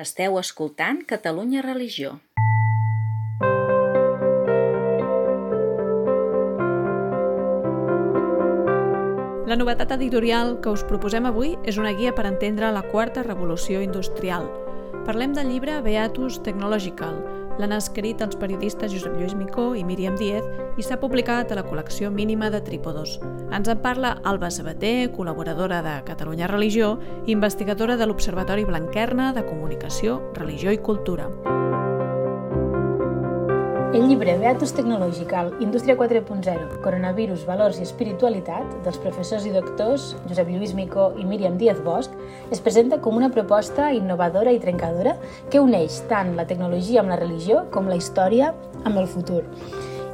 Esteu escoltant Catalunya Religió. La novetat editorial que us proposem avui és una guia per entendre la quarta revolució industrial. Parlem del llibre Beatus Technological, L'han escrit els periodistes Josep Lluís Micó i Míriam Díez i s'ha publicat a la col·lecció mínima de Trípodos. Ens en parla Alba Sabater, col·laboradora de Catalunya Religió i investigadora de l'Observatori Blanquerna de Comunicació, Religió i Cultura. El llibre Beatus Technological, Indústria 4.0, Coronavirus, Valors i Espiritualitat, dels professors i doctors Josep Lluís Micó i Míriam Díaz Bosch, es presenta com una proposta innovadora i trencadora que uneix tant la tecnologia amb la religió com la història amb el futur.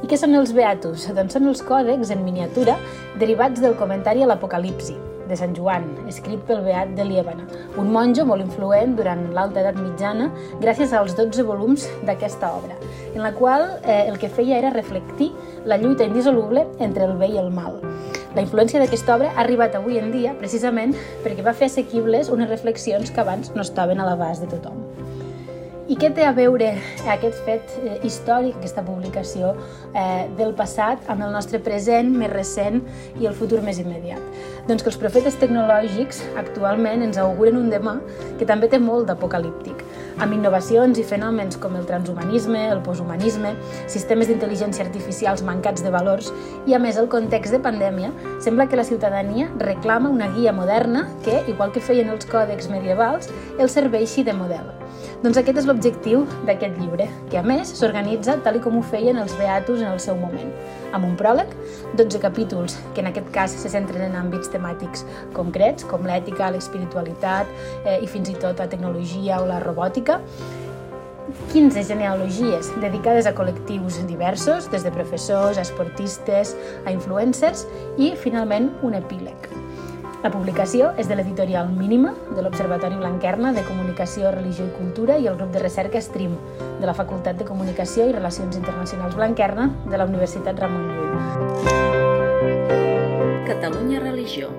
I què són els Beatus? Doncs són els còdecs en miniatura derivats del comentari a l'Apocalipsi, de Sant Joan, escrit pel Beat de Liébana, un monjo molt influent durant l'alta edat mitjana gràcies als 12 volums d'aquesta obra, en la qual eh, el que feia era reflectir la lluita indissoluble entre el bé i el mal. La influència d'aquesta obra ha arribat avui en dia precisament perquè va fer assequibles unes reflexions que abans no estaven a l'abast de tothom. I què té a veure aquest fet eh, històric, aquesta publicació eh, del passat, amb el nostre present més recent i el futur més immediat? Doncs que els profetes tecnològics actualment ens auguren un demà que també té molt d'apocalíptic, amb innovacions i fenòmens com el transhumanisme, el posthumanisme, sistemes d'intel·ligència artificials mancats de valors i, a més, el context de pandèmia, sembla que la ciutadania reclama una guia moderna que, igual que feien els còdecs medievals, el serveixi de model. Doncs aquest és l'objectiu d'aquest llibre, que a més s'organitza tal com ho feien els beatos en el seu moment, amb un pròleg, 12 capítols, que en aquest cas se centren en àmbits temàtics concrets, com l'ètica, l'espiritualitat eh, i fins i tot la tecnologia o la robòtica, 15 genealogies dedicades a col·lectius diversos, des de professors a esportistes a influencers i, finalment, un epíleg. La publicació és de l'editorial Mínima, de l'Observatori Blanquerna de Comunicació, Religió i Cultura i el grup de recerca STREAM, de la Facultat de Comunicació i Relacions Internacionals Blanquerna de la Universitat Ramon Llull. Catalunya Religió